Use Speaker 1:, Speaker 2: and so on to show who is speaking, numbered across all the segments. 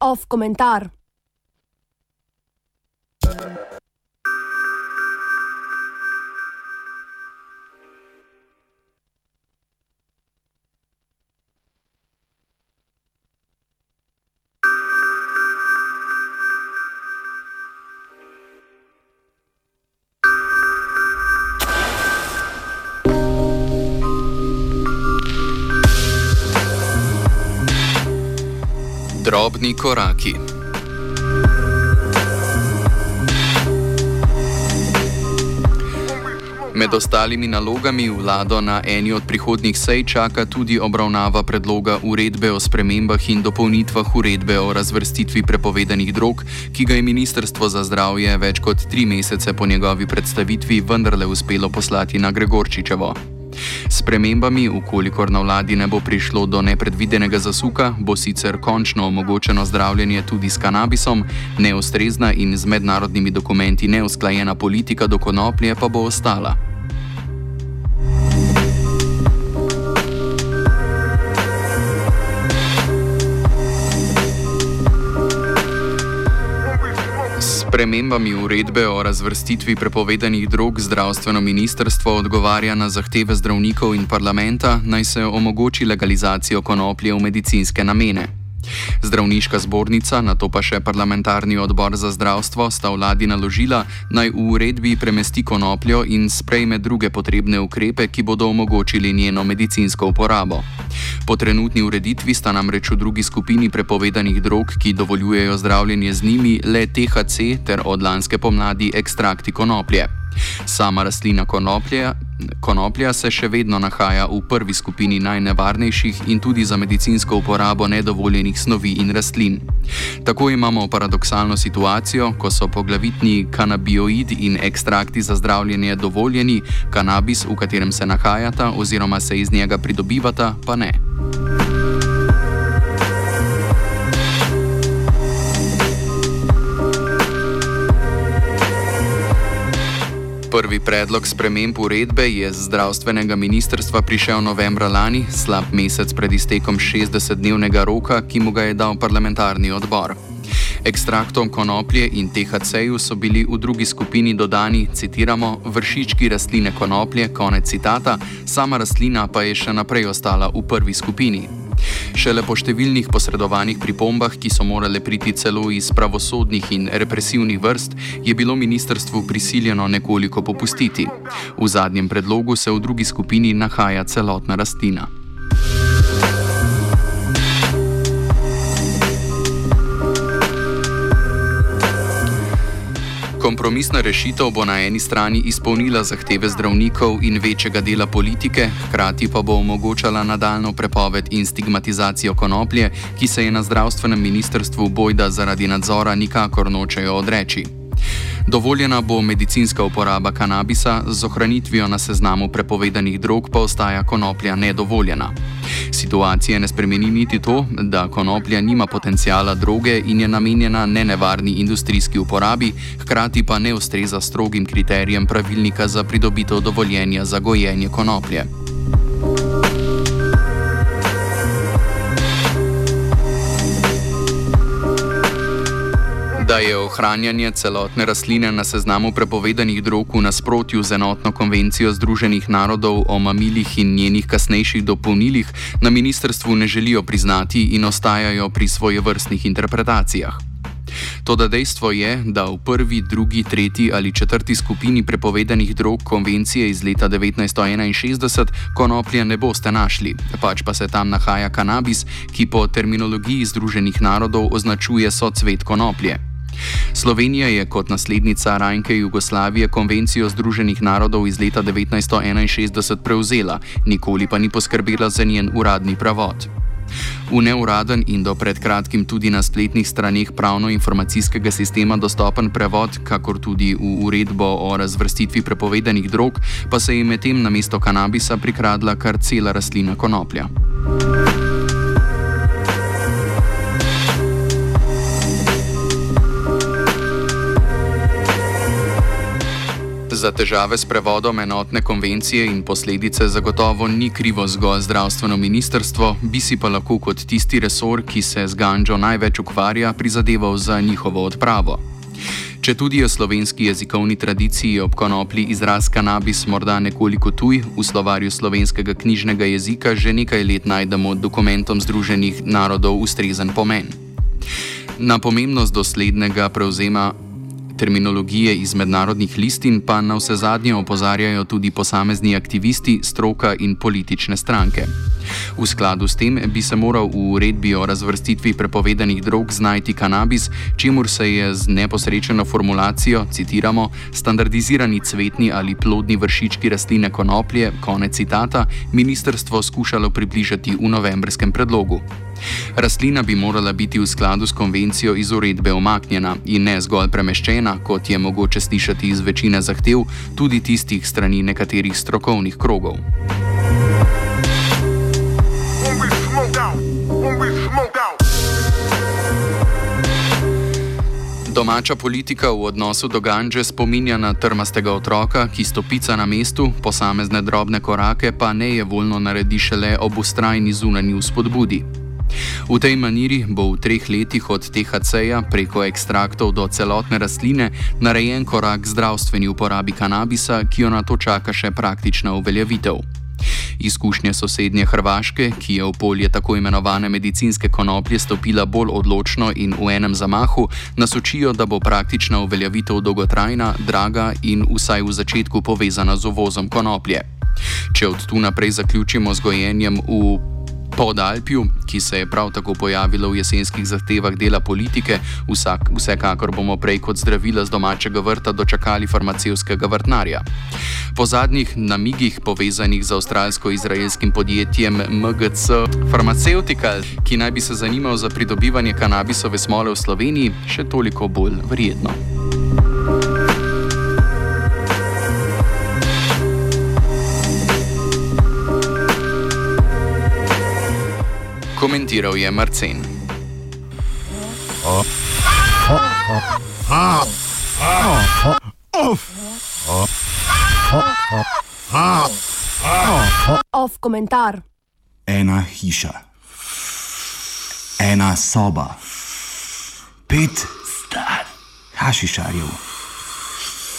Speaker 1: Off komentar.
Speaker 2: Drobni koraki. Med ostalimi nalogami vlado na eni od prihodnjih sej čaka tudi obravnava predloga uredbe o spremembah in dopolnitvah uredbe o razvrstitvi prepovedanih drog, ki ga je Ministrstvo za zdravje več kot tri mesece po njegovi predstavitvi vendarle uspelo poslati na Gregorčičevo. S premembami, ukolikor na vladi ne bo prišlo do nepredvidenega zasuka, bo sicer končno omogočeno zdravljenje tudi s kanabisom, neustrezna in z mednarodnimi dokumenti neusklajena politika do konoplje pa bo ostala. Spremembami uredbe o razvrstitvi prepovedanih drog zdravstveno ministrstvo odgovarja na zahteve zdravnikov in parlamenta, naj se omogoči legalizacijo konoplje v medicinske namene. Zdravniška zbornica, na to pa še parlamentarni odbor za zdravstvo, sta vladi naložila, naj v uredbi premesti konopljo in sprejme druge potrebne ukrepe, ki bodo omogočili njeno medicinsko uporabo. Po trenutni ureditvi sta namreč v drugi skupini prepovedanih drog, ki dovoljujejo zdravljenje z njimi, le THC ter od lanske pomladi ekstrakti konoplje. Sama rastlina konoplje, konoplja se še vedno nahaja v prvi skupini najnevarnejših in tudi za medicinsko uporabo nedovoljenih snovi in rastlin. Tako imamo paradoksalno situacijo, ko so poglavitni kanabioidi in ekstrakti za zdravljenje dovoljeni, kanabis, v katerem se nahajata oziroma se iz njega pridobivata, pa ne. Prvi predlog sprememb uredbe je z zdravstvenega ministrstva prišel novembra lani, slab mesec pred iztekom 60-dnevnega roka, ki mu ga je dal parlamentarni odbor. Ekstraktom konoplje in THC-ju so bili v drugi skupini dodani, citiramo, vršički rastline konoplje, konec citata, sama rastlina pa je še naprej ostala v prvi skupini. Šele po številnih posredovanih pripombah, ki so morale priti celo iz pravosodnih in represivnih vrst, je bilo ministrstvu prisiljeno nekoliko popustiti. V zadnjem predlogu se v drugi skupini nahaja celotna rastlina. Kompromisna rešitev bo na eni strani izpolnila zahteve zdravnikov in večjega dela politike, hkrati pa bo omogočala nadaljno prepoved in stigmatizacijo konoplje, ki se je na zdravstvenem ministrstvu bojda zaradi nadzora nikakor nočejo odreči. Dovoljena bo medicinska uporaba kanabisa, z ohranitvijo na seznamu prepovedanih drog pa ostaja konoplja nedovoljena. Situacije ne spremeni niti to, da konoplja nima potencijala droge in je namenjena nenevarni industrijski uporabi, hkrati pa ne ustreza strogim kriterijem pravilnika za pridobitev dovoljenja za gojenje konoplje. Da je ohranjanje celotne rastline na seznamu prepovedanih drog v nasprotju z enotno konvencijo Združenih narodov o mamilih in njenih kasnejših dopolnilih, na ministrstvu ne želijo priznati in ostajajo pri svojevrstnih interpretacijah. Toda dejstvo je, da v prvi, drugi, tretji ali četrti skupini prepovedanih drog konvencije iz leta 1961 konoplje ne boste našli, pač pa se tam nahaja kanabis, ki po terminologiji Združenih narodov označuje socvet konoplje. Slovenija je kot naslednica Rajnke Jugoslavije konvencijo Združenih narodov iz leta 1961 prevzela, nikoli pa ni poskrbela za njen uradni pravod. V neuraden in do pred kratkim tudi na spletnih straneh pravno-informacijskega sistema dostopen prevod, kakor tudi v uredbo o razvrstitvi prepovedanih drog, pa se je medtem na mesto kanabisa prikradla kar cela rastlina konoplja. Za težave s prevodom enotne konvencije in posledice zagotovo ni krivo zgolj zdravstveno ministrstvo, bi si pa lahko kot tisti resor, ki se z ganžo največ ukvarja, prizadeval za njihovo odpravo. Če tudi je slovenski jezikovni tradiciji ob konoplji izraz kanabis morda nekoliko tuj, v slovarju slovenskega knjižnega jezika že nekaj let najdemo dokumentom Združenih narodov ustrezen pomen. Na pomembnost doslednega prevzema terminologije iz mednarodnih listin pa na vse zadnje opozarjajo tudi posamezni aktivisti, stroka in politične stranke. V skladu s tem bi se moral v uredbi o razvrstitvi prepovedanih drog znajti kanabis, čemur se je z neposrečeno formulacijo, citiramo, standardizirani cvetni ali plodni vršički rastline konoplje, konec citata, ministrstvo skušalo približati v novembrskem predlogu. Rastlina bi morala biti v skladu s konvencijo iz uredbe omaknjena in ne zgolj premeščena, kot je mogoče slišati iz večine zahtev, tudi tistih strani nekaterih strokovnih krogov. Domača politika v odnosu do Ganže spominja na trmastega otroka, ki stopica na mestu, posamezne drobne korake pa ne je voljno naredi šele ob ustrajni zunanji spodbudi. V tej maniri bo v treh letih od THC-ja preko ekstraktov do celotne rastline narejen korak k zdravstveni uporabi kanabisa, ki jo na to čaka še praktična uveljavitev. Izkušnje sosednje Hrvaške, ki je v polje tako imenovane medicinske konoplje stopila bolj odločno in v enem zamahu, nas učijo, da bo praktična uveljavitev dolgotrajna, draga in vsaj v začetku povezana z uvozom konoplje. Če od tu naprej zaključimo z gojenjem v Podalpju, ki se je prav tako pojavilo v jesenskih zahtevah dela politike, vsak, vsekakor bomo prej kot zdravila z domačega vrta dočakali farmacevskega vrtnarja. Po zadnjih namigih povezanih z avstralsko-izraelskim podjetjem MGC Pharmaceutical, ki naj bi se zanimal za pridobivanje kanabisove smole v Sloveniji, še toliko bolj verjetno. Komentiral je Marcen.
Speaker 1: Off komentar.
Speaker 3: Ena hiša, ena soba, pet hašišarjev,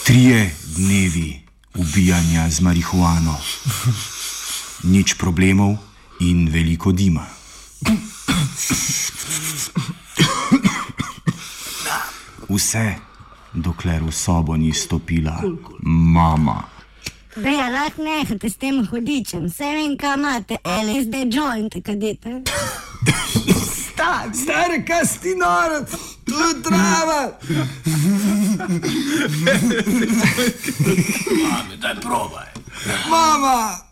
Speaker 3: trije dnevi ubijanja z marihuano, nič problemov in veliko dima. Vse, dokler v sobo ni stopila mama.
Speaker 4: Beja, lahko nehate s tem hudičem, vse vem, kam imate, LSD joint, kadite.
Speaker 5: Star, stari, kaj si narod, tu je trava.
Speaker 6: Mami, daj probaj.
Speaker 5: Mama,